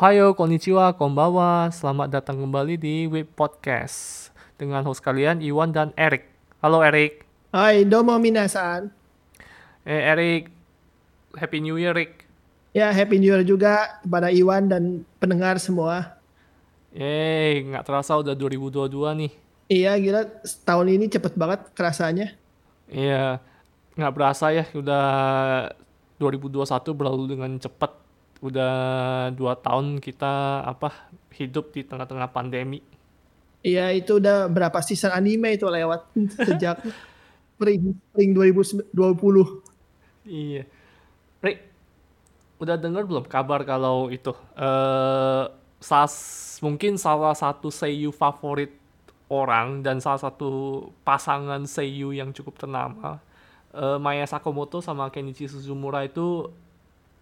Ohayo, konnichiwa, konbawa. Selamat datang kembali di Web Podcast dengan host kalian Iwan dan Erik. Halo Erik. Hai, domo minasan. Eh Erik, Happy New Year Erik. Ya, Happy New Year juga kepada Iwan dan pendengar semua. Eh, nggak terasa udah 2022 nih. Iya, gila tahun ini cepet banget kerasanya. Iya, nggak berasa ya udah 2021 berlalu dengan cepat udah dua tahun kita apa hidup di tengah-tengah pandemi. Iya itu udah berapa season anime itu lewat sejak spring spring 2020. Iya. Rick, udah dengar belum kabar kalau itu eh sas mungkin salah satu seiyu favorit orang dan salah satu pasangan seiyu yang cukup ternama uh, Maya Sakamoto sama Kenichi Suzumura itu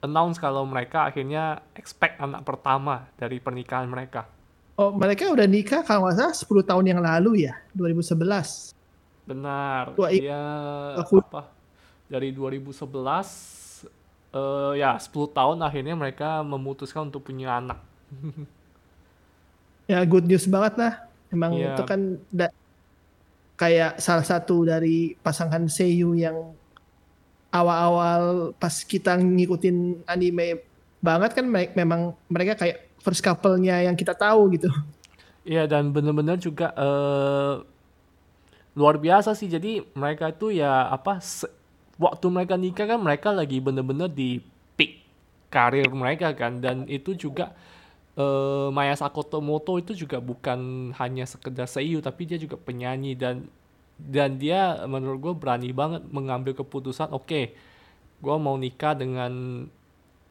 announce kalau mereka akhirnya expect anak pertama dari pernikahan mereka. Oh, mereka udah nikah kalau nggak salah 10 tahun yang lalu ya, 2011. Benar. Wah, dia aku- apa? Dari 2011 eh ya 10 tahun akhirnya mereka memutuskan untuk punya anak. Ya good news banget lah. Emang Iya. itu kan da- kayak salah satu dari pasangan seiyu yang awal-awal pas kita ngikutin anime banget kan me- memang mereka kayak first couple-nya yang kita tahu gitu. Iya dan bener-bener juga eh luar biasa sih. Jadi mereka itu ya apa waktu mereka nikah kan mereka lagi bener-bener di peak karir mereka kan dan itu juga eh Maya Sakomoto itu juga bukan hanya sekedar seiyu tapi dia juga penyanyi dan dan dia menurut gue berani banget mengambil keputusan oke gue mau nikah dengan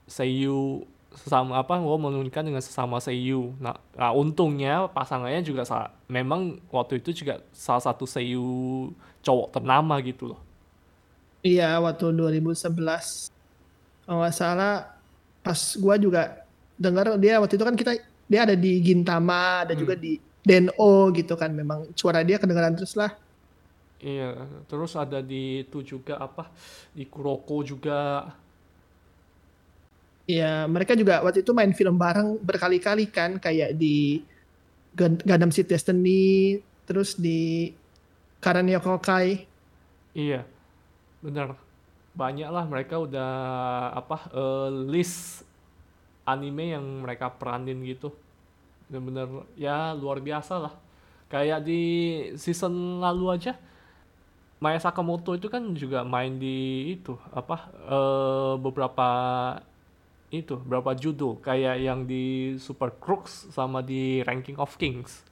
seiyu sesama apa gue mau nikah dengan sesama seiyu nah, nah, untungnya pasangannya juga sa- memang waktu itu juga salah satu seiyu cowok ternama gitu loh Iya, waktu 2011. Kalau nggak salah, pas gua juga dengar dia waktu itu kan kita dia ada di Gintama, ada juga di Deno gitu kan. Memang suara dia kedengaran terus lah. Iya terus ada di itu juga apa di Kuroko juga. Iya, mereka juga waktu itu main film bareng berkali-kali kan, kayak di Gun- Gundam Seed Destiny, terus di Karanyo Kokai. iya bener banyak lah mereka udah apa eh, list anime yang mereka peranin gitu. Bener-bener ya luar biasa lah. Kayak di season lalu aja Maya Sakamoto itu kan juga main di itu apa eh, beberapa itu beberapa judul kayak yang di Super Crooks sama di Ranking of Kings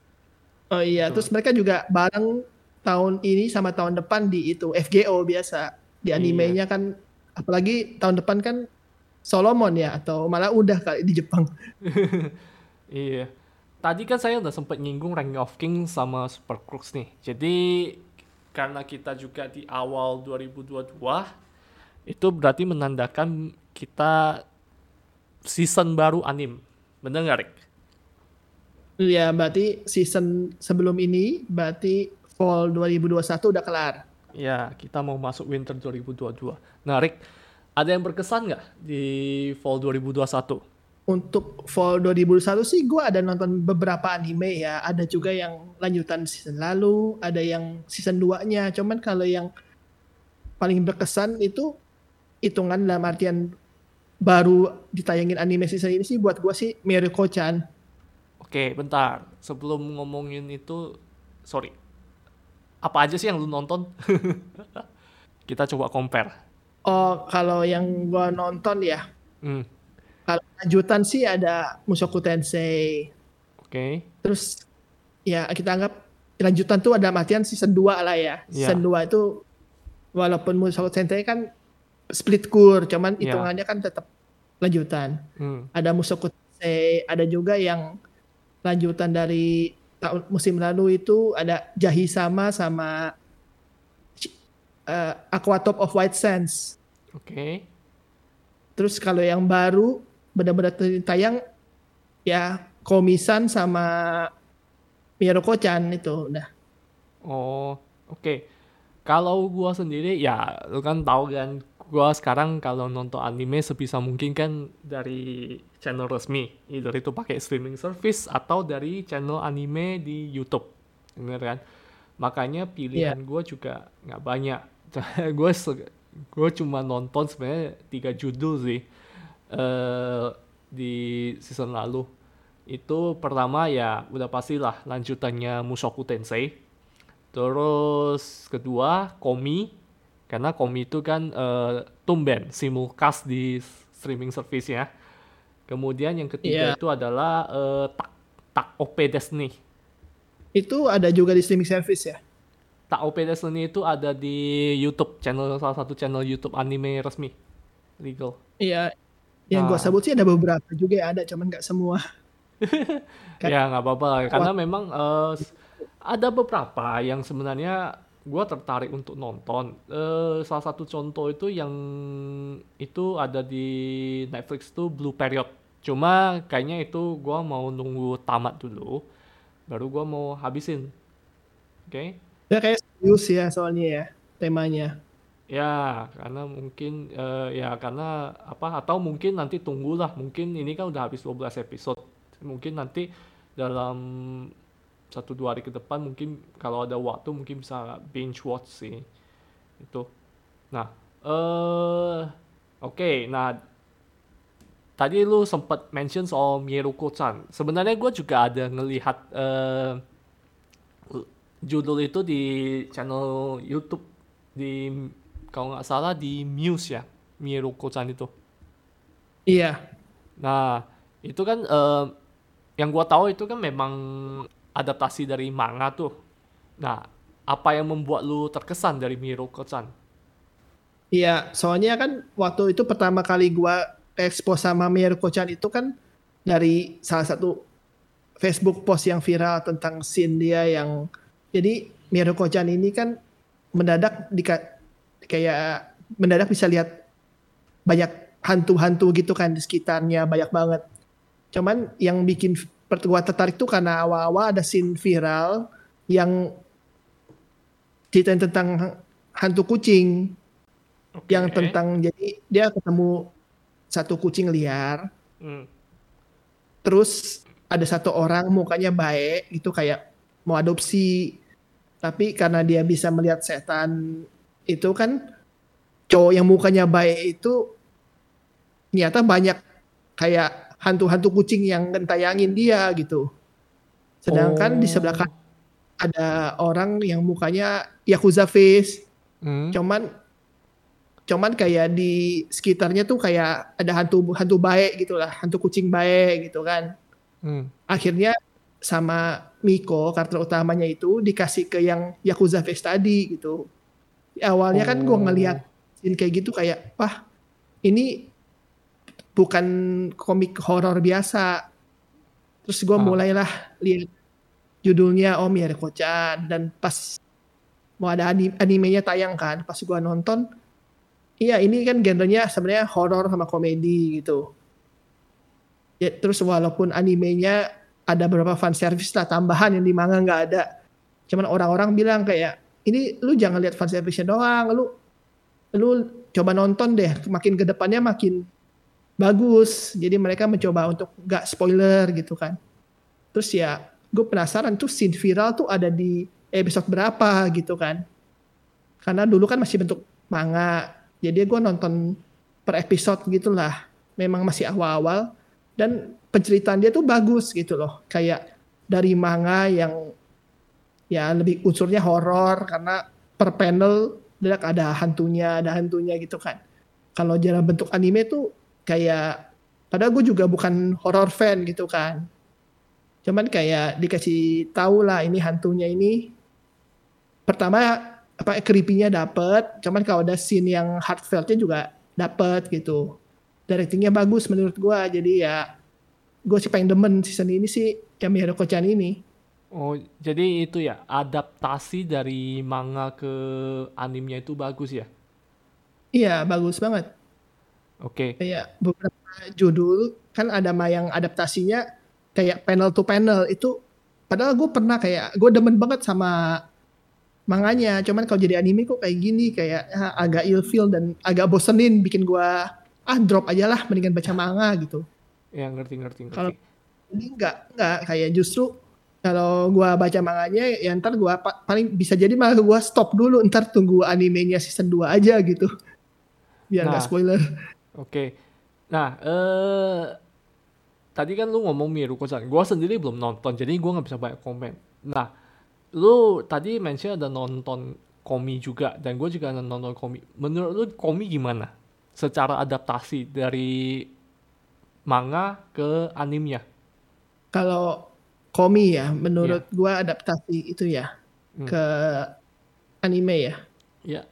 Oh iya, terus mereka juga bareng tahun ini sama tahun depan di itu FGO biasa. Di animenya kan apalagi tahun depan kan Solomon ya atau malah udah kali di Jepang. Iya. Tadi kan saya udah sempet nyinggung Ranking of Kings sama Super Crooks nih. Jadi karena kita juga di awal 2022 itu berarti menandakan kita season baru anim. Bener nggak, Rick? Iya, berarti season sebelum ini berarti fall 2021 udah kelar. Ya, kita mau masuk winter 2022. Nah, Rick, ada yang berkesan nggak di fall 2021? Untuk fall 2021 sih gue ada nonton beberapa anime ya. Ada juga yang lanjutan season lalu, ada yang season 2-nya. Cuman kalau yang paling berkesan itu hitungan dalam artian baru ditayangin anime season ini sih buat gue sih Miruko-chan. Oke, bentar. Sebelum ngomongin itu, sorry. Apa aja sih yang lu nonton? kita coba compare. Oh, kalau yang gue nonton ya, Hmm, kalau lanjutan sih ada Mushoku Tensei. oke. Terus ya kita anggap lanjutan tuh ada artian season 2 lah ya. Iya. Season 2 itu walaupun Mushoku Tensei kan split core, cuman Iya. hitungannya kan tetap lanjutan. Hmm, Ada Mushoku Tensei, ada juga yang lanjutan dari tahun musim lalu itu ada Jahi sama sama uh, Aqua Top of White Sands. oke. Terus kalau yang baru benar-benar tayang ya Komisan sama Miruko-chan itu udah. Oh, oke. Kalau gua sendiri ya lu kan tahu kan gua sekarang kalau nonton anime sebisa mungkin kan dari channel resmi, either itu pakai streaming service atau dari channel anime di YouTube, bener kan? Makanya pilihan gue juga nggak banyak. gue gue cuma nonton sebenarnya tiga judul sih uh, di season lalu. Itu pertama ya udah pastilah lanjutannya Mushoku Tensei. Terus kedua Komi karena Komi itu kan uh, tumben simulcast di streaming service ya. Kemudian yang ketiga yeah. itu adalah uh, tak tak OP Destiny. Itu ada juga di streaming service ya? Tak OP Destiny itu ada di YouTube channel salah satu channel YouTube anime resmi legal. Iya. Yang nah. gue sebut sih ada beberapa juga ya ada, cuman nggak semua. ya nggak apa-apa karena memang uh, ada beberapa yang sebenarnya gue tertarik untuk nonton. Uh, salah satu contoh itu yang itu ada di Netflix tuh Blue Period. Cuma kayaknya itu gue mau nunggu tamat dulu, baru gue mau habisin. Oke? Okay? Ya kayak serius ya soalnya ya temanya. Ya, karena mungkin uh, ya karena apa atau mungkin nanti tunggulah mungkin ini kan udah habis 12 episode. Mungkin nanti dalam satu dua hari ke depan mungkin kalau ada waktu mungkin bisa binge watch sih itu nah eh uh, oke nah tadi lu sempat mention soal Mieruko-chan sebenarnya gue juga ada ngelihat uh, judul itu di channel YouTube di kalau nggak salah di Muse ya Mieruko-chan itu iya nah itu kan uh, yang gue tahu itu kan memang adaptasi dari manga tuh. Nah, apa yang membuat lu terkesan dari Miruko-chan? Iya, soalnya kan waktu itu pertama kali gua expose sama Miruko-chan itu kan dari salah satu Facebook post yang viral tentang scene dia yang jadi Miruko-chan ini kan mendadak di kayak mendadak bisa lihat banyak hantu-hantu gitu kan di sekitarnya banyak banget. Cuman yang bikin gue tertarik tuh karena awal-awal ada scene viral yang ceritain tentang hantu kucing okay. yang tentang jadi dia ketemu satu kucing liar hmm. terus ada satu orang mukanya baik itu kayak mau adopsi tapi karena dia bisa melihat setan itu kan cowok yang mukanya baik itu ternyata banyak kayak hantu-hantu kucing yang gentayangin dia gitu. Sedangkan oh. di sebelah kan ada orang yang mukanya yakuza face. Hmm. Cuman cuman kayak di sekitarnya tuh kayak ada hantu hantu baik gitu lah, hantu kucing baik gitu kan. Hmm. Akhirnya sama Miko karakter utamanya itu dikasih ke yang yakuza face tadi gitu. Awalnya oh. kan gue ngelihat kayak gitu kayak, wah ini bukan komik horor biasa. Terus gue ah. mulailah lihat judulnya Om ya Kochan dan pas mau ada animenya tayang kan, pas gue nonton, iya ini kan genrenya sebenarnya horor sama komedi gitu. Ya, terus walaupun animenya ada beberapa fan service lah tambahan yang di manga nggak ada. Cuman orang-orang bilang kayak ini lu jangan lihat fan service-nya doang, lu lu coba nonton deh, makin ke depannya makin bagus. Jadi mereka mencoba untuk gak spoiler gitu kan. Terus ya gue penasaran tuh scene viral tuh ada di episode berapa gitu kan. Karena dulu kan masih bentuk manga. Jadi gue nonton per episode gitulah. Memang masih awal-awal. Dan penceritaan dia tuh bagus gitu loh. Kayak dari manga yang ya lebih unsurnya horor karena per panel ada hantunya, ada hantunya gitu kan. Kalau jalan bentuk anime tuh kayak padahal gue juga bukan horror fan gitu kan. Cuman kayak dikasih tahu lah ini hantunya ini. Pertama apa creepy-nya dapet. Cuman kalau ada scene yang heartfeltnya juga dapet gitu. Directingnya bagus menurut gue jadi ya gue sih pengen demen season ini sih yang Kochan ini Oh, jadi itu ya adaptasi dari manga ke animnya itu bagus ya? Iya, bagus banget. Oke. Okay. Kayak beberapa judul kan ada yang adaptasinya kayak panel to panel itu padahal gue pernah kayak gue demen banget sama manganya cuman kalau jadi anime kok kayak gini kayak ya, agak ilfeel dan agak bosenin bikin gue ah drop aja lah mendingan baca manga gitu Ya ngerti ngerti ngerti. Kalau ini enggak enggak kayak justru kalau gua baca manganya ya ntar gua pa- paling bisa jadi malah gua stop dulu ntar tunggu animenya season 2 aja gitu. Biar nggak Nah. spoiler. Oke. Nah, eh tadi kan lu ngomong Miruko-san. Gua sendiri belum nonton, jadi gua nggak bisa banyak komen. Nah, lu tadi mention ada nonton Komi juga, dan gue juga ada nonton Komi. Menurut lu Komi gimana? Secara adaptasi dari manga ke animenya? Kalau Komi ya menurut gua adaptasi itu ya Hmm. ke anime ya. Ya,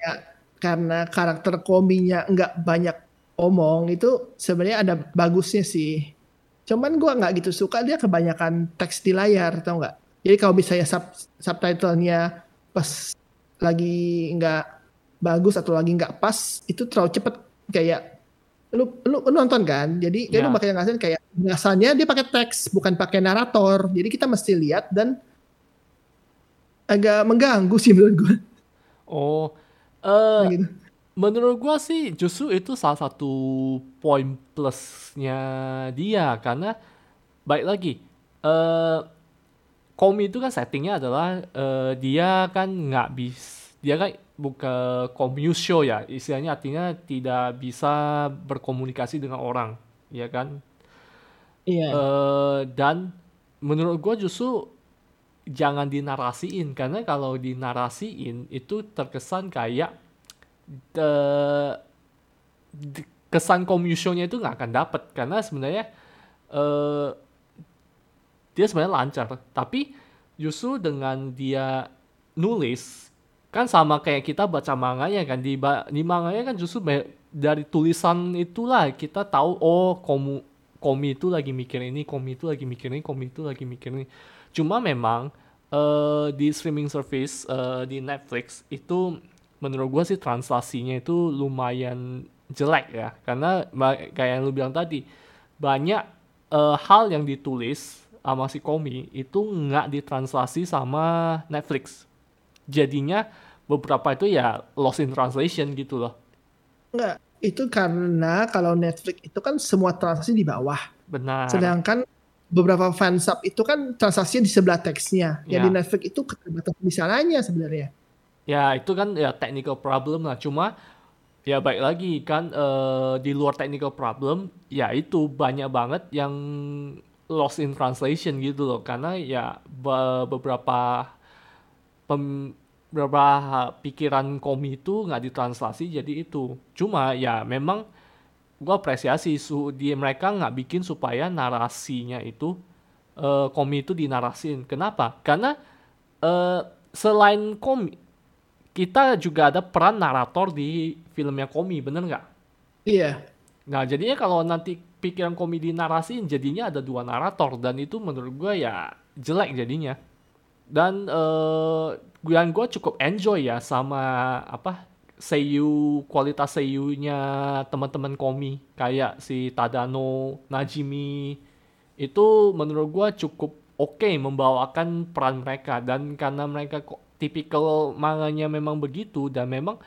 Ya karena karakter Kominya nggak banyak omong itu sebenarnya ada bagusnya sih. Cuman gua nggak gitu suka dia kebanyakan teks di layar tau nggak? Jadi kalau misalnya sub subtitlenya pas lagi nggak bagus atau lagi nggak pas itu terlalu cepet kayak lu lu, lu nonton kan? Jadi kayak lu bakal ngerasain kayak biasanya dia pakai teks bukan pakai narator. Jadi kita mesti lihat dan agak mengganggu sih menurut gue Oh, eh gitu. menurut gua sih justru itu salah satu poin plusnya dia. Karena baik lagi eh Komi itu kan settingnya adalah eh, dia kan nggak bis dia kan bukan komusho ya. Istilahnya artinya tidak bisa berkomunikasi dengan orang ya kan? Iya. Eh, dan menurut gua justru jangan dinarasiin karena kalau dinarasiin itu terkesan kayak eh, di- kesan komusionya itu nggak akan dapet. Karena sebenarnya eh, dia sebenarnya lancar tapi justru dengan dia nulis kan sama kayak kita baca manganya kan. Di di manganya kan justru dari tulisan itulah kita tahu oh komu komi itu lagi mikir ini komi itu lagi mikir ini komi itu lagi mikir ini. Cuma memang eh, di streaming service eh, di Netflix itu menurut gua sih translasinya itu lumayan jelek ya. Karena kayak yang lu bilang tadi banyak eh, hal yang ditulis sama si Komi itu nggak ditranslasi sama Netflix. Jadinya beberapa itu ya lost in translation gitu loh Enggak, itu karena kalau Netflix itu kan semua transaksi di bawah. benar Sedangkan beberapa fansub itu kan transaksinya di sebelah teksnya. Ya Ya. di Netflix itu keterbatasan di sananya sebenarnya. Ya itu kan ya technical problem lah. Cuma ya baik lagi kan eh, di luar technical problem ya itu banyak banget yang lost in translation gitu loh. Karena ya be- beberapa pem, beberapa pikiran komi itu nggak ditranslasi jadi itu. Cuma ya memang gua apresiasi su di mereka nggak bikin supaya narasinya itu eh, komi itu dinarasin. Kenapa? Karena eh, selain komi kita juga ada peran narator di filmnya Komi, bener nggak? Iya. Nah, jadinya kalau nanti pikiran Komi dinarasiin, jadinya ada dua narator, dan itu menurut gue ya jelek jadinya. Dan eh yang gue cukup enjoy ya sama apa seiyu kualitas seiyunya teman-teman Komi. Kayak si Tadano, Najimi. Itu menurut gue cukup oke membawakan peran mereka. Dan karena mereka kok tipikal manganya memang begitu dan memang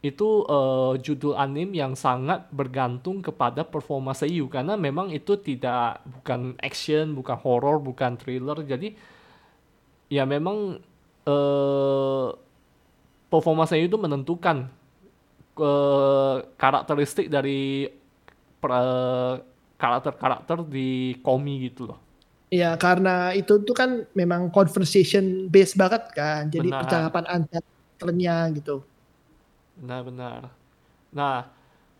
itu eh, judul anime yang sangat bergantung kepada performa seiyu. Karena memang itu tidak bukan action, bukan horror, bukan thriller. Jadi ya memang eh performa seiyu itu menentukan eh, karakteristik dari karakter-karakter di komi gitu loh. Ya karena itu tuh kan memang conversation based banget kan. Jadi Benar. percakapan antar karakternya gitu. Benar-benar. Nah,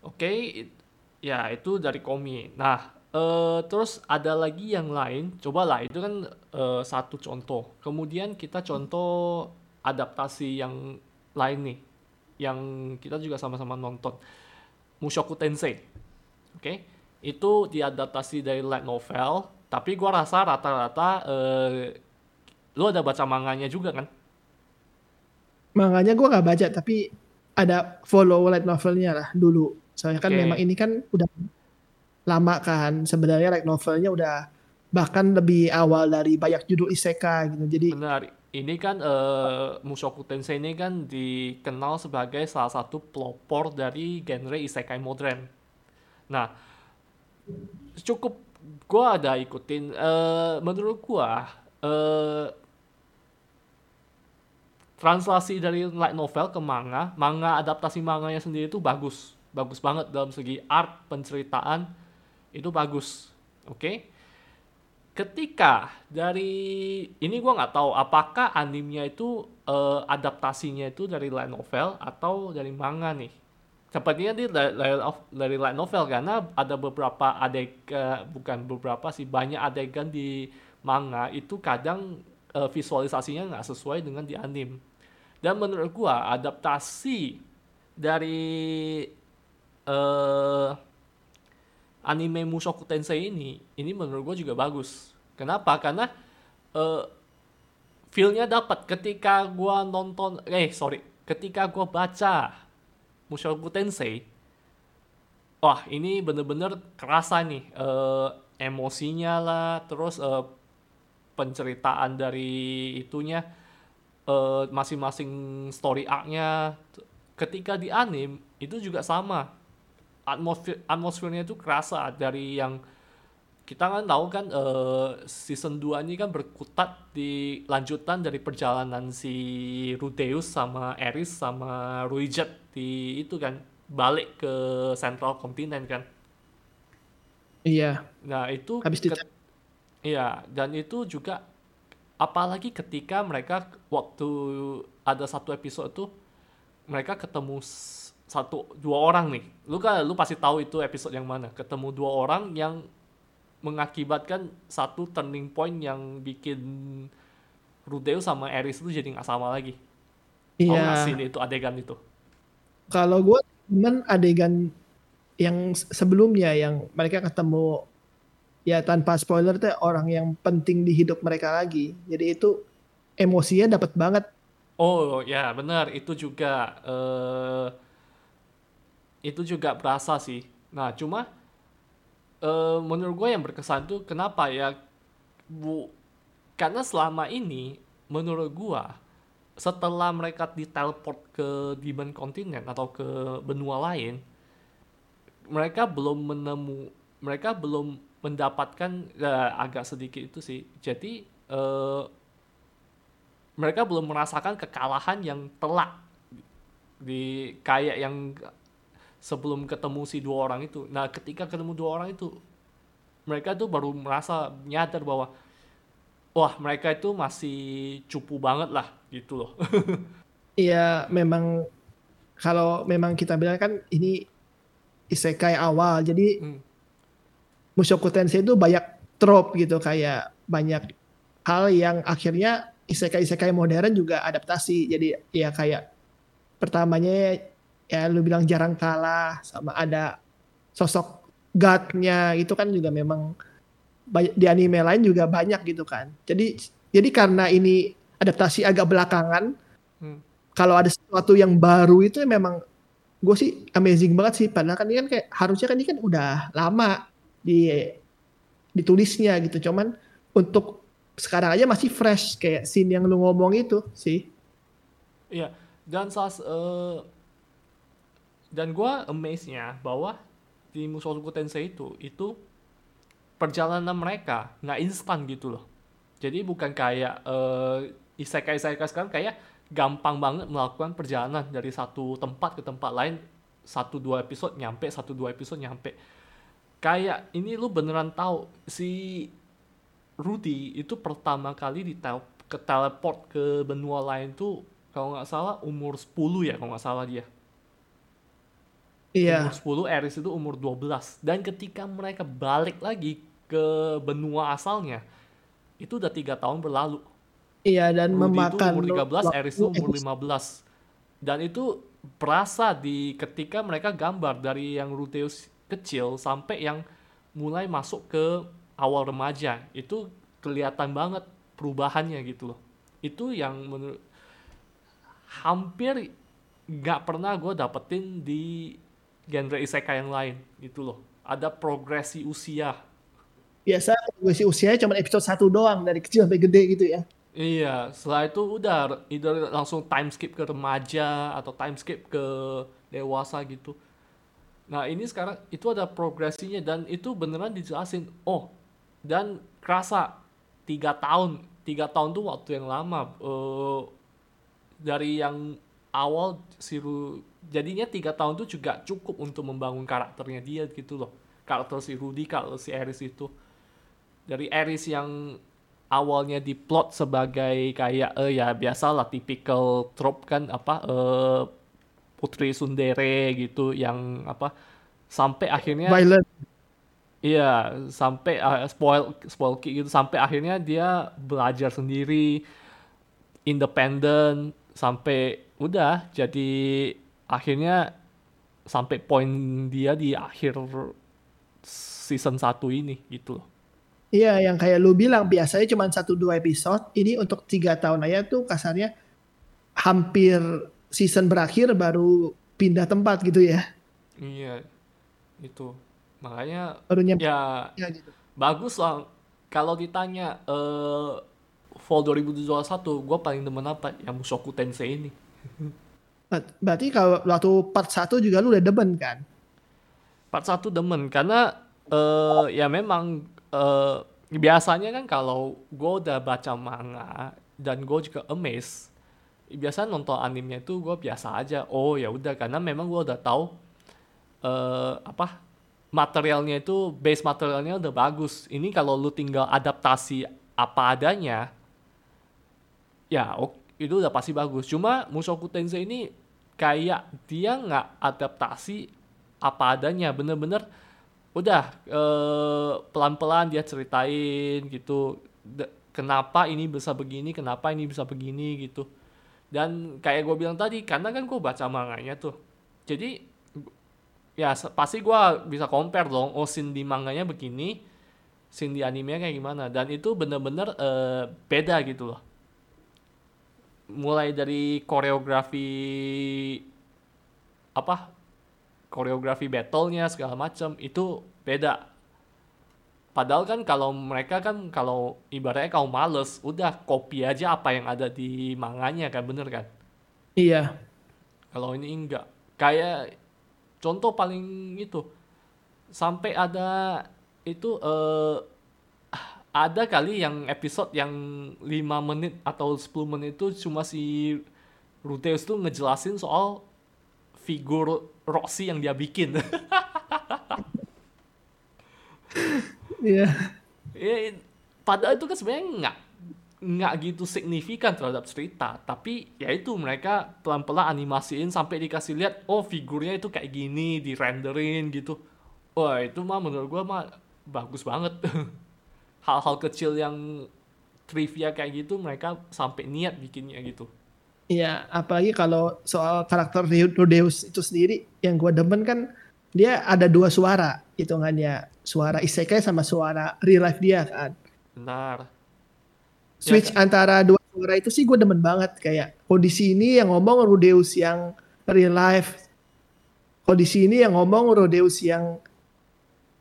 oke, it- ya itu dari Komi. Nah, eh, terus ada lagi yang lain. Cobalah, itu kan eh, satu contoh. Kemudian kita contoh adaptasi yang lain nih, yang kita juga sama-sama nonton. Mushoku Tensei. Oke, itu diadaptasi dari light novel. Tapi gua rasa rata-rata eh, lu ada baca manganya juga kan? Makanya gue nggak baca tapi ada follow light novelnya lah dulu. Soalnya kan Oke. memang ini kan udah lama kan. Sebenarnya light novelnya udah bahkan lebih awal dari banyak judul isekai gitu. Jadi Benar, ini kan eh, Mushoku Tensei ini kan dikenal sebagai salah satu pelopor dari genre isekai modern. Nah, cukup gua ada ikutin eh menurut gua eh translasi dari light novel ke manga, manga adaptasi manganya sendiri itu bagus. Bagus banget dalam segi art, penceritaan itu bagus. Oke. Ketika dari ini gua nggak tahu apakah animenya itu eh, adaptasinya itu dari light novel atau dari manga nih. Sepertinya dia dari, dari, light novel karena ada beberapa adegan bukan beberapa sih banyak adegan di manga itu kadang eh, visualisasinya nggak sesuai dengan di anime. Dan menurut gua adaptasi dari eh anime Mushoku Tensei ini ini menurut gua juga bagus. Kenapa? Karena eh feel-nya dapat ketika gua nonton eh sorry, ketika gua baca Mushoku Tensei wah ini bener-bener kerasa nih eh emosinya lah terus eh penceritaan dari itunya masing-masing story arc-nya ketika di anime itu juga sama atmosfer atmosfernya itu kerasa dari yang kita kan tahu kan eh, season 2 ini kan berkutat di lanjutan dari perjalanan si Rudeus sama Eris sama Ruijat di itu kan balik ke Central Continent kan. Iya. Nah, itu Habis ket- dicek. Iya, dan itu juga apalagi ketika mereka waktu ada satu episode tuh mereka ketemu satu dua orang nih. Lu kan lu pasti tahu itu episode yang mana. Ketemu dua orang yang mengakibatkan satu turning point yang bikin Rudeus sama Eris itu jadi nggak sama lagi. Iya. scene itu adegan itu? Kalau gue cuman adegan yang sebelumnya yang mereka ketemu ya tanpa spoiler tuh orang yang penting di hidup mereka lagi. Jadi itu emosinya dapat banget. Oh ya benar itu juga eh itu juga berasa sih. Nah cuma eh menurut gue yang berkesan tuh kenapa ya bu karena selama ini menurut gue setelah mereka diteleport ke Demon Continent atau ke benua lain mereka belum menemu mereka belum mendapatkan ya, agak sedikit itu sih jadi eh mereka belum merasakan kekalahan yang telak di kayak yang sebelum ketemu si dua orang itu. Nah, ketika ketemu dua orang itu, mereka tuh baru merasa nyadar bahwa wah mereka itu masih cupu banget lah gitu loh. Iya memang kalau memang kita bilang kan ini isekai awal. Jadi Hmm. Mushoku Tensei itu banyak trope gitu kayak banyak hal yang akhirnya isekai-isekai modern juga adaptasi. Jadi ya kayak pertamanya ya lu bilang jarang kalah sama ada sosok god-nya itu kan juga memang di anime lain juga banyak gitu kan. Jadi jadi karena ini adaptasi agak belakangan Hmm. kalau ada sesuatu yang baru itu memang gue sih amazing banget sih padahal kan ini kan kayak harusnya kan ini kan udah lama di ditulisnya gitu cuman untuk sekarang aja masih fresh kayak scene yang lu ngomong itu sih Iya, dan sas eh, dan gua amaze-nya bahwa di Mushoku Tensei itu itu perjalanan mereka nggak instan gitu loh. Jadi bukan kayak eh, isekai-isekai sekarang kayak gampang banget melakukan perjalanan dari satu tempat ke tempat lain satu dua episode nyampe satu dua episode nyampe kayak ini lu beneran tahu si Rudy itu pertama kali di ke teleport ke benua lain tuh kalau nggak salah umur 10 ya kalau nggak salah dia iya. Umur 10 Eris itu umur 12 dan ketika mereka balik lagi ke benua asalnya itu udah tiga tahun berlalu. Iya dan Rudy itu memakan umur 13 waktu Eris itu umur episode. 15 dan itu berasa di ketika mereka gambar dari yang Rudeus kecil sampai yang mulai masuk ke awal remaja. Itu kelihatan banget perubahannya gitu loh. Itu yang menurut hampir nggak pernah gue dapetin di genre isekai yang lain gitu loh ada progresi usia biasa sih usianya cuma episode satu doang dari kecil sampai gede gitu ya Iya, setelah itu udah either langsung time skip ke remaja atau time skip ke dewasa gitu. Nah ini sekarang itu ada progresinya dan itu beneran dijelasin. Oh dan kerasa tiga tahun tiga tahun tuh waktu yang lama uh, dari yang awal si Ru jadinya tiga tahun tuh juga cukup untuk membangun karakternya dia gitu loh. Karakter si Rudy kalau si Eris itu. Dari Eris yang awalnya diplot sebagai kayak eh ya biasalah typical trope kan apa eh putri sundere gitu yang apa sampai akhirnya Violent. iya sampai uh, spoil spoil gitu. Sampai akhirnya dia belajar sendiri independen sampai udah jadi akhirnya sampai poin dia di akhir season 1 ini gitu loh. Iya, yang kayak lu bilang biasanya cuma satu dua episode. Ini untuk tiga tahun aja tuh kasarnya hampir season berakhir baru pindah tempat gitu ya. Iya, itu makanya Baru nyampe ya ya gitu. bagus lah. Kalau ditanya eh Fall 2021, gue paling demen apa? Yang Mushoku Tensei ini. Ber- Berarti kalau waktu part 1 juga lu udah demen kan? Part 1 demen karena eh ya memang eh biasanya kan kalau gue udah baca manga dan gue juga amazed biasa nonton animenya itu gue biasa aja oh ya udah karena memang gue udah tahu eh apa materialnya itu base materialnya udah bagus ini kalau lu tinggal adaptasi apa adanya ya ok, itu udah pasti bagus cuma Mushoku Tensei ini kayak dia nggak adaptasi apa adanya bener-bener udah eh, pelan-pelan dia ceritain gitu kenapa ini bisa begini kenapa ini bisa begini gitu. Dan kayak gue bilang tadi karena kan gue baca manganya tuh. Jadi ya pasti gue bisa compare dong oh scene di manganya begini scene di animenya kayak gimana. Dan itu bener-bener eh, beda gitu loh mulai dari koreografi apa koreografi battle-nya segala macam itu beda. Padahal kan kalau mereka kan kalau ibaratnya kau males, udah copy aja apa yang ada di manganya kan bener kan? Iya. Kalau ini enggak. Kayak contoh paling itu sampai ada itu eh ada kali yang episode yang 5 menit atau 10 menit itu cuma si Ruteus tuh ngejelasin soal figur Roxy yang dia bikin. Iya. Ya, padahal itu kan sebenarnya nggak nggak gitu signifikan terhadap cerita, tapi ya itu mereka pelan-pelan animasiin sampai dikasih lihat, oh figurnya itu kayak gini, di renderin gitu. Wah itu mah menurut gua mah bagus banget. Hal-hal kecil yang trivia kayak gitu mereka sampai niat bikinnya gitu. Iya, apalagi kalau soal karakter Rudeus itu sendiri yang gua demen kan dia ada dua suara hitungannya. Suara isekai sama suara real life dia kan. Benar. Switch Ya, antara dua suara itu sih gue demen banget kayak kondisi ini yang ngomong Rudeus yang real life. Kondisi ini yang ngomong Rudeus yang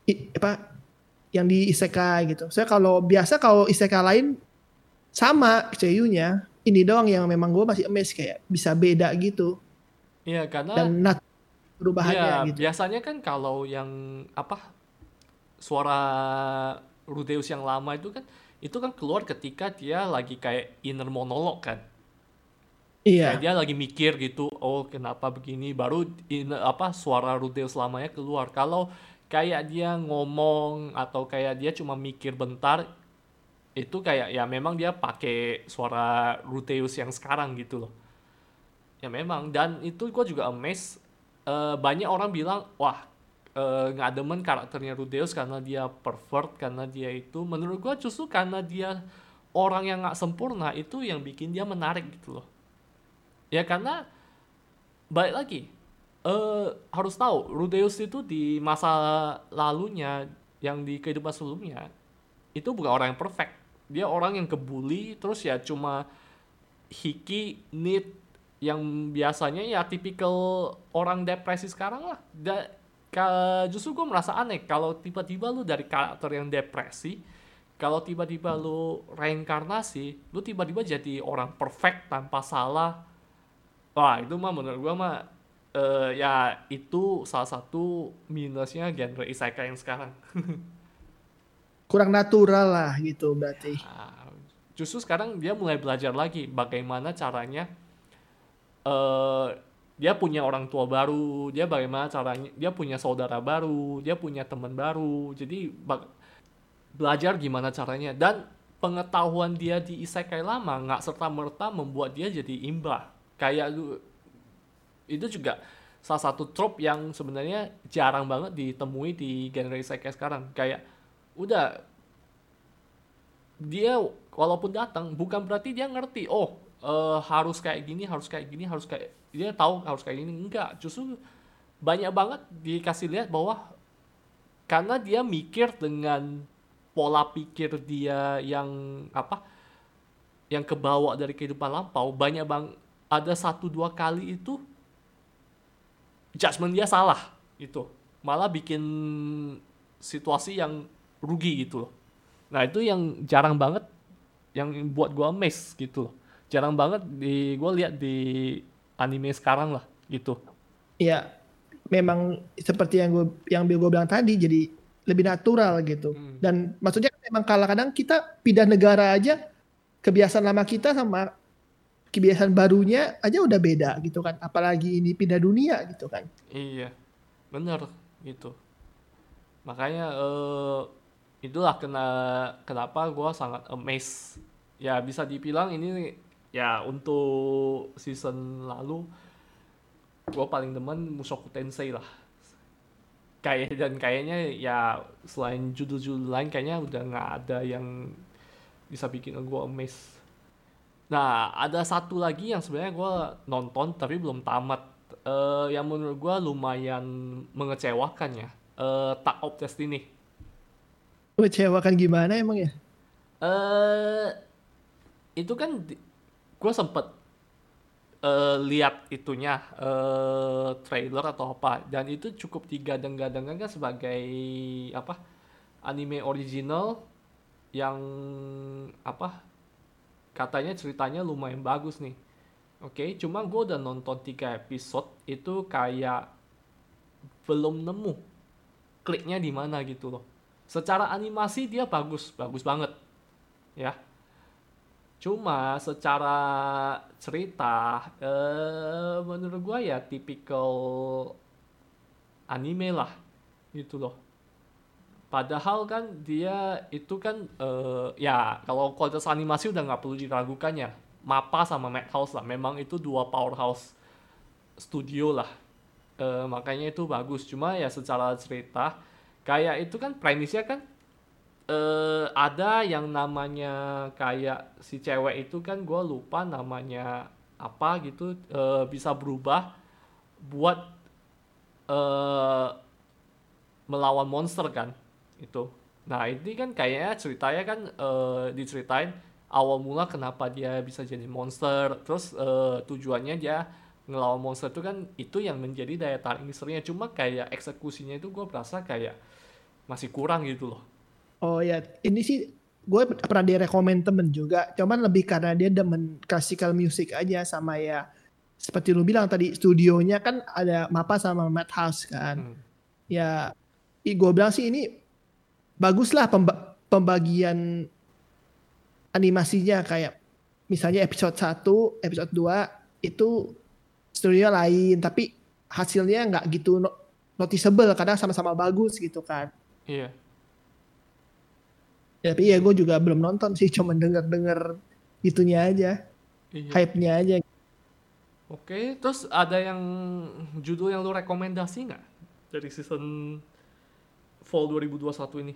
i- apa yang di isekai gitu. Saya kalau biasa kalau isekai lain sama seiyunya, ini doang yang memang gue masih amazed kayak bisa beda gitu Iya karena dan nat perubahannya Iya, gitu. biasanya kan kalau yang apa suara Rudeus yang lama itu kan itu kan keluar ketika dia lagi kayak inner monolog kan. Iya. Kayak dia lagi mikir gitu, oh kenapa begini, baru in, apa suara Rudeus lamanya keluar. Kalau kayak dia ngomong atau kayak dia cuma mikir bentar, itu kayak ya memang dia pakai suara Rudeus yang sekarang gitu loh. Ya memang dan itu gue juga amazed Eh, banyak orang bilang wah eh, nggak demen karakternya Rudeus karena dia pervert karena dia itu menurut gue justru karena dia orang yang nggak sempurna itu yang bikin dia menarik gitu loh ya karena balik lagi eh harus tahu Rudeus itu di masa lalunya yang di kehidupan sebelumnya itu bukan orang yang perfect. Dia orang yang kebuli terus ya cuma hiki need yang biasanya ya tipikal orang depresi sekarang lah. Da, ka- justru gue merasa aneh kalau tiba-tiba lu dari karakter yang depresi kalau tiba-tiba lu reinkarnasi lu tiba-tiba jadi orang perfect tanpa salah. Wah itu mah menurut gue mah eh, ya itu salah satu minusnya genre isekai yang sekarang. Kurang natural lah gitu berarti. Nah, justru sekarang dia mulai belajar lagi bagaimana caranya eh dia punya orang tua baru, dia bagaimana caranya dia punya saudara baru, dia punya teman baru. Jadi belajar gimana caranya dan pengetahuan dia di isekai lama nggak serta merta membuat dia jadi imbah. Kayak itu juga salah satu trope yang sebenarnya jarang banget ditemui di genre isekai sekarang. Kayak udah dia walaupun datang bukan berarti dia ngerti oh eh, harus kayak gini harus kayak gini harus kayak dia tahu harus kayak gini enggak justru banyak banget dikasih lihat bahwa karena dia mikir dengan pola pikir dia yang apa yang kebawa dari kehidupan lampau banyak bang ada satu dua kali itu judgement dia salah itu malah bikin situasi yang rugi gitu loh nah itu yang jarang banget yang buat gua amazed gitu loh jarang banget di gua lihat di anime sekarang lah gitu Ya memang seperti yang gue yang gue bilang tadi jadi lebih natural gitu. Hmm. Dan maksudnya memang kadang-kadang kita pindah negara aja kebiasaan lama kita sama kebiasaan barunya aja udah beda gitu kan. Apalagi ini pindah dunia gitu kan. Iya, bener gitu. Makanya eh, itulah kena kenapa gua sangat amazed. Ya bisa dibilang ini ya untuk season lalu gua paling demen Mushoku Tensei lah. Kayak dan kayaknya ya selain judul-judul lain kayaknya udah nggak ada yang bisa bikin gua amazed. Nah, ada satu lagi yang sebenarnya gua nonton tapi belum tamat. Eh, yang menurut gua lumayan mengecewakan ya. Eh, Tag of Destiny. Kecewakan gimana emang ya? Eh, itu kan gue sempet eh, lihat itunya eh, trailer atau apa dan itu cukup digadang-gadangkan kan sebagai apa anime original yang apa katanya ceritanya lumayan bagus nih. Oke cuma gue udah nonton tiga episode itu kayak belum nemu kliknya di mana gitu loh. Secara animasi dia bagus bagus banget ya. Cuma secara cerita eh, menurut gua ya tipikal anime lah gitu loh padahal kan dia itu kan eh, ya kalau kualitas animasi udah nggak perlu diragukan ya. Mappa sama Madhouse lah. Memang itu dua powerhouse studio lah. Eh, makanya itu bagus. Cuma ya secara cerita kayak itu kan premisnya kan eh ada yang namanya kayak si cewek itu kan gue lupa namanya apa gitu eh, bisa berubah buat eh melawan monster kan itu nah ini kan kayaknya ceritanya kan eh, diceritain awal mula kenapa dia bisa jadi monster terus eh, tujuannya dia ngelawan monster itu kan itu yang menjadi daya tarik misterinya cuma kayak eksekusinya itu gue berasa kayak masih kurang gitu loh Oh ya, ini sih gue pernah direkomend temen juga. Cuman lebih karena dia demen classical music aja sama ya seperti lu bilang tadi studionya kan ada Mappa sama Madhouse kan. Hmm. Ya, gue bilang sih ini bagus lah pemba- pembagian animasinya kayak misalnya episode 1, episode 2 itu studio lain tapi hasilnya nggak gitu no- noticeable kadang sama-sama bagus gitu kan. iya Ya, tapi ya gue juga belum nonton sih, cuma denger-denger itunya aja, iya hype-nya aja. Oke, terus ada yang judul yang lu rekomendasi nggak dari season Fall 2021 ini?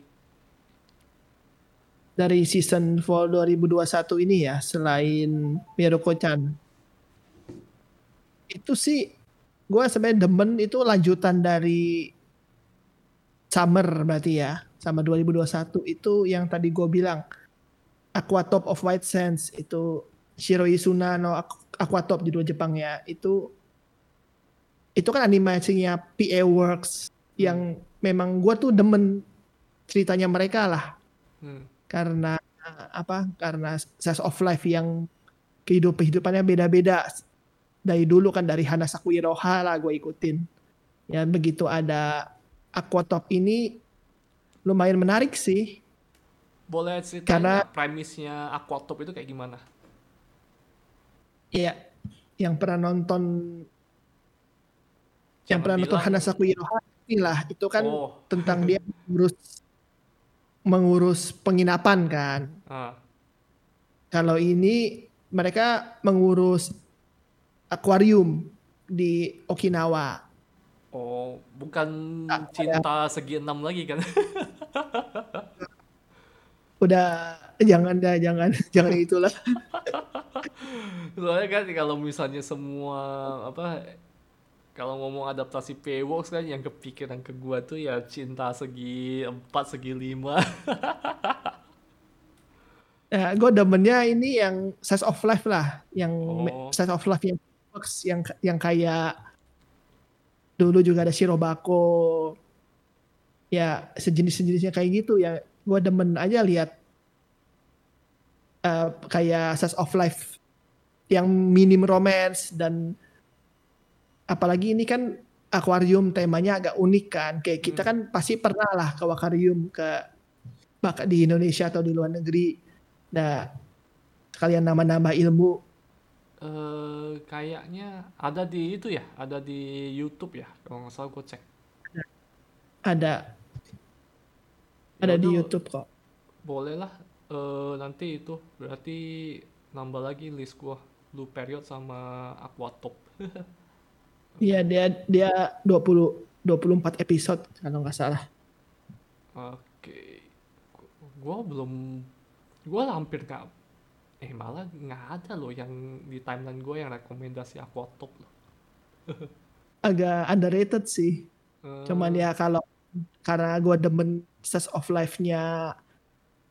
Dari season fall 2021 ini ya, selain Miyako-chan. Itu sih, gue sebenarnya demen itu lanjutan dari Summer berarti ya, sama 2021 itu yang tadi gue bilang, Aqua Top of White Sands. Itu Shiro Isuna no Aqu- Aqua Top judul Jepang ya, itu itu kan animasinya PA Works yang memang gue tuh demen ceritanya mereka lah. Hmm. Karena apa karena size of life yang kehidupan kehidupannya beda-beda dari dulu kan dari Hanasaku Iroha lah gue ikutin. Ya begitu ada Aquatop ini lumayan menarik sih. Boleh cerita Karena- premisnya Aquatop itu kayak gimana? Ya yang pernah nonton yang Jangan pernah nonton bilang- Hanasaku Iroha inilah itu kan Oh, tentang dia mengurus mengurus penginapan kan. ah. Kalau ini mereka mengurus akuarium di Okinawa. oh, bukan Ah, cinta segi enam lagi kan? Udah jangan dah jangan jangan itulah. Soalnya kan kalau misalnya semua apa kalau ngomong adaptasi Payworks kan yang kepikiran ke gua tuh ya cinta segi empat segi lima. Ya, gue demennya ini yang Size of Life lah, yang Oh. Size of Life yang yang yang kayak dulu juga ada Shirobako, ya sejenis-sejenisnya kayak gitu ya. Gue demen aja lihat eh, kayak Size of Life yang minim romance dan apalagi ini kan akuarium temanya agak unik kan. Kayak kita kan pasti pernah lah ke akuarium ke bahkan di Indonesia atau di luar negeri. Nah, sekalian nama-nama ilmu Eh kayaknya ada di itu ya, ada di YouTube ya, kalau nggak salah gue cek. ada ada di YouTube kok. Boleh lah. Eh nanti itu berarti nambah lagi list gua Blue Period sama Aquatop. Iya, dia dia 20 24 episode kalau nggak salah. Oke. Gu- Gua belum gua hampir nggak eh malah nggak ada loh yang di timeline gue yang rekomendasi Aquatop loh. Agak underrated sih. Eh, Cuman ya kalau karena gue demen Slice of Life-nya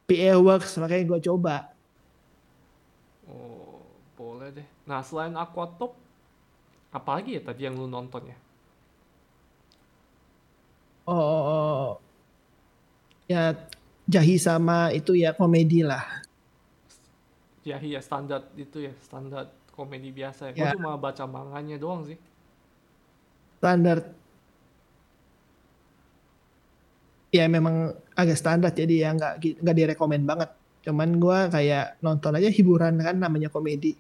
PA Works makanya gue coba. Oh, boleh deh. Nah, selain Aquatop apa lagi ya tadi yang lu nonton ya? Oh, oh, oh. ya Jahi sama itu ya komedi lah. Ya iya standar itu ya, standar komedi biasa ya. Ya. Gue cuma baca manganya doang sih. Standar. Ya memang agak standar jadi ya nggak nggak direkomend banget. Cuman gua kayak nonton aja hiburan kan namanya komedi.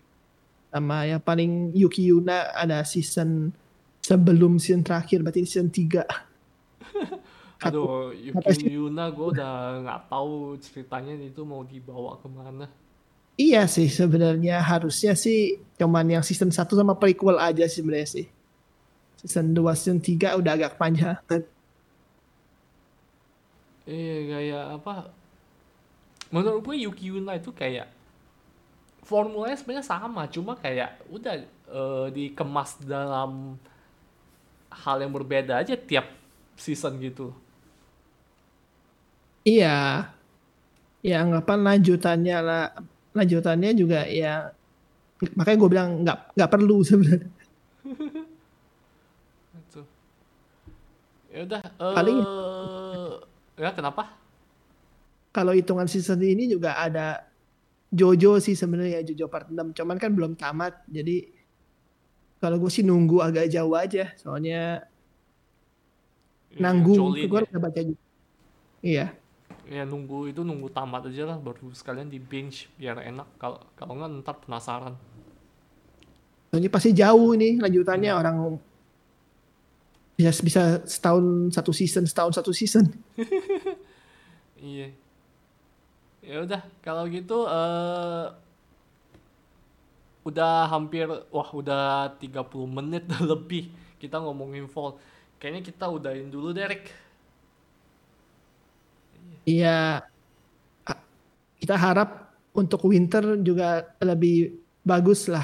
Sama yang paling Yuki Yuna ada season sebelum season terakhir berarti season 3. Aduh, Yuki Yuna gue udah nggak tahu ceritanya itu mau dibawa ke mana. Iya sih sebenarnya harusnya sih cuman yang season 1 sama prequel aja sih sebenarnya sih. Season 2 season 3 udah agak panjang. Iya kayak apa? Menurut gue Yuki Yuna itu kayak formulanya sebenarnya sama, cuma kayak udah eh, dikemas dalam hal yang berbeda aja tiap season gitu. Iya. Ya anggapan lanjutannya lah. Lanjutannya juga ya makanya gue bilang nggak nggak perlu sebenarnya. Gitu. Ya udah. eh, Paling- ya kenapa? Kalau hitungan season ini juga ada Jojo sih sebenarnya Jojo part 6 cuman kan belum tamat jadi kalau gue sih nunggu agak jauh aja soalnya nanggung Jolin gue ya. udah baca juga. Iya. Ya nunggu itu nunggu tamat aja lah baru sekalian di binge biar enak kalau kalau nggak ntar penasaran. Soalnya pasti jauh nih lanjutannya orang bisa bisa setahun satu season setahun satu season. Iya. Ya udah kalau gitu eh udah hampir wah udah 30 menit lebih kita ngomongin fall. Kayaknya kita udahin dulu Derek. Iya. Kita harap untuk winter juga lebih bagus lah.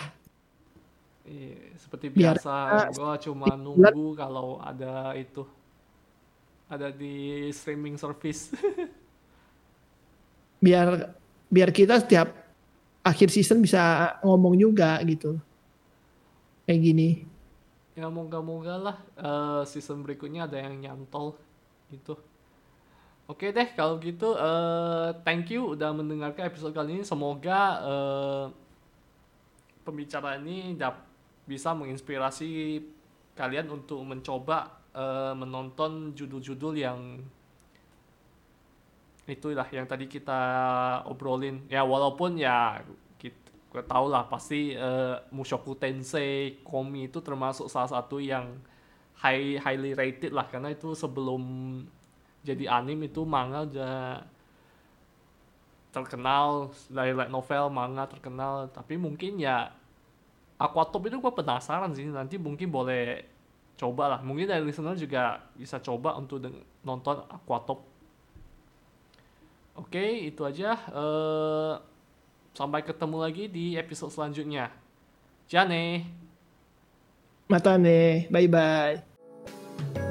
Iya, seperti Biar biasa kita gua cuma nunggu kalau ada itu ada di streaming service. Biar biar kita setiap akhir season bisa ngomong juga gitu. Kayak gini. ya moga-moga lah eh, season berikutnya ada yang nyantol gitu. Oke deh kalau gitu eh, thank you udah mendengarkan episode kali ini. Semoga eh, pembicaraan ini dap- bisa menginspirasi kalian untuk mencoba uh, menonton judul-judul yang itulah yang tadi kita obrolin. Ya walaupun ya kita tahu lah pasti uh, Mushoku Tensei Komi itu termasuk salah satu yang high highly rated lah. Karena itu sebelum jadi anime itu manga aja terkenal dari light novel manga terkenal. Tapi mungkin ya Aquatop itu gue penasaran sih. Nanti mungkin boleh coba lah. Mungkin dari listener juga bisa coba untuk nonton Aquatop oke itu aja. Uh, sampai ketemu lagi di episode selanjutnya. Jane Matane bye bye Thank you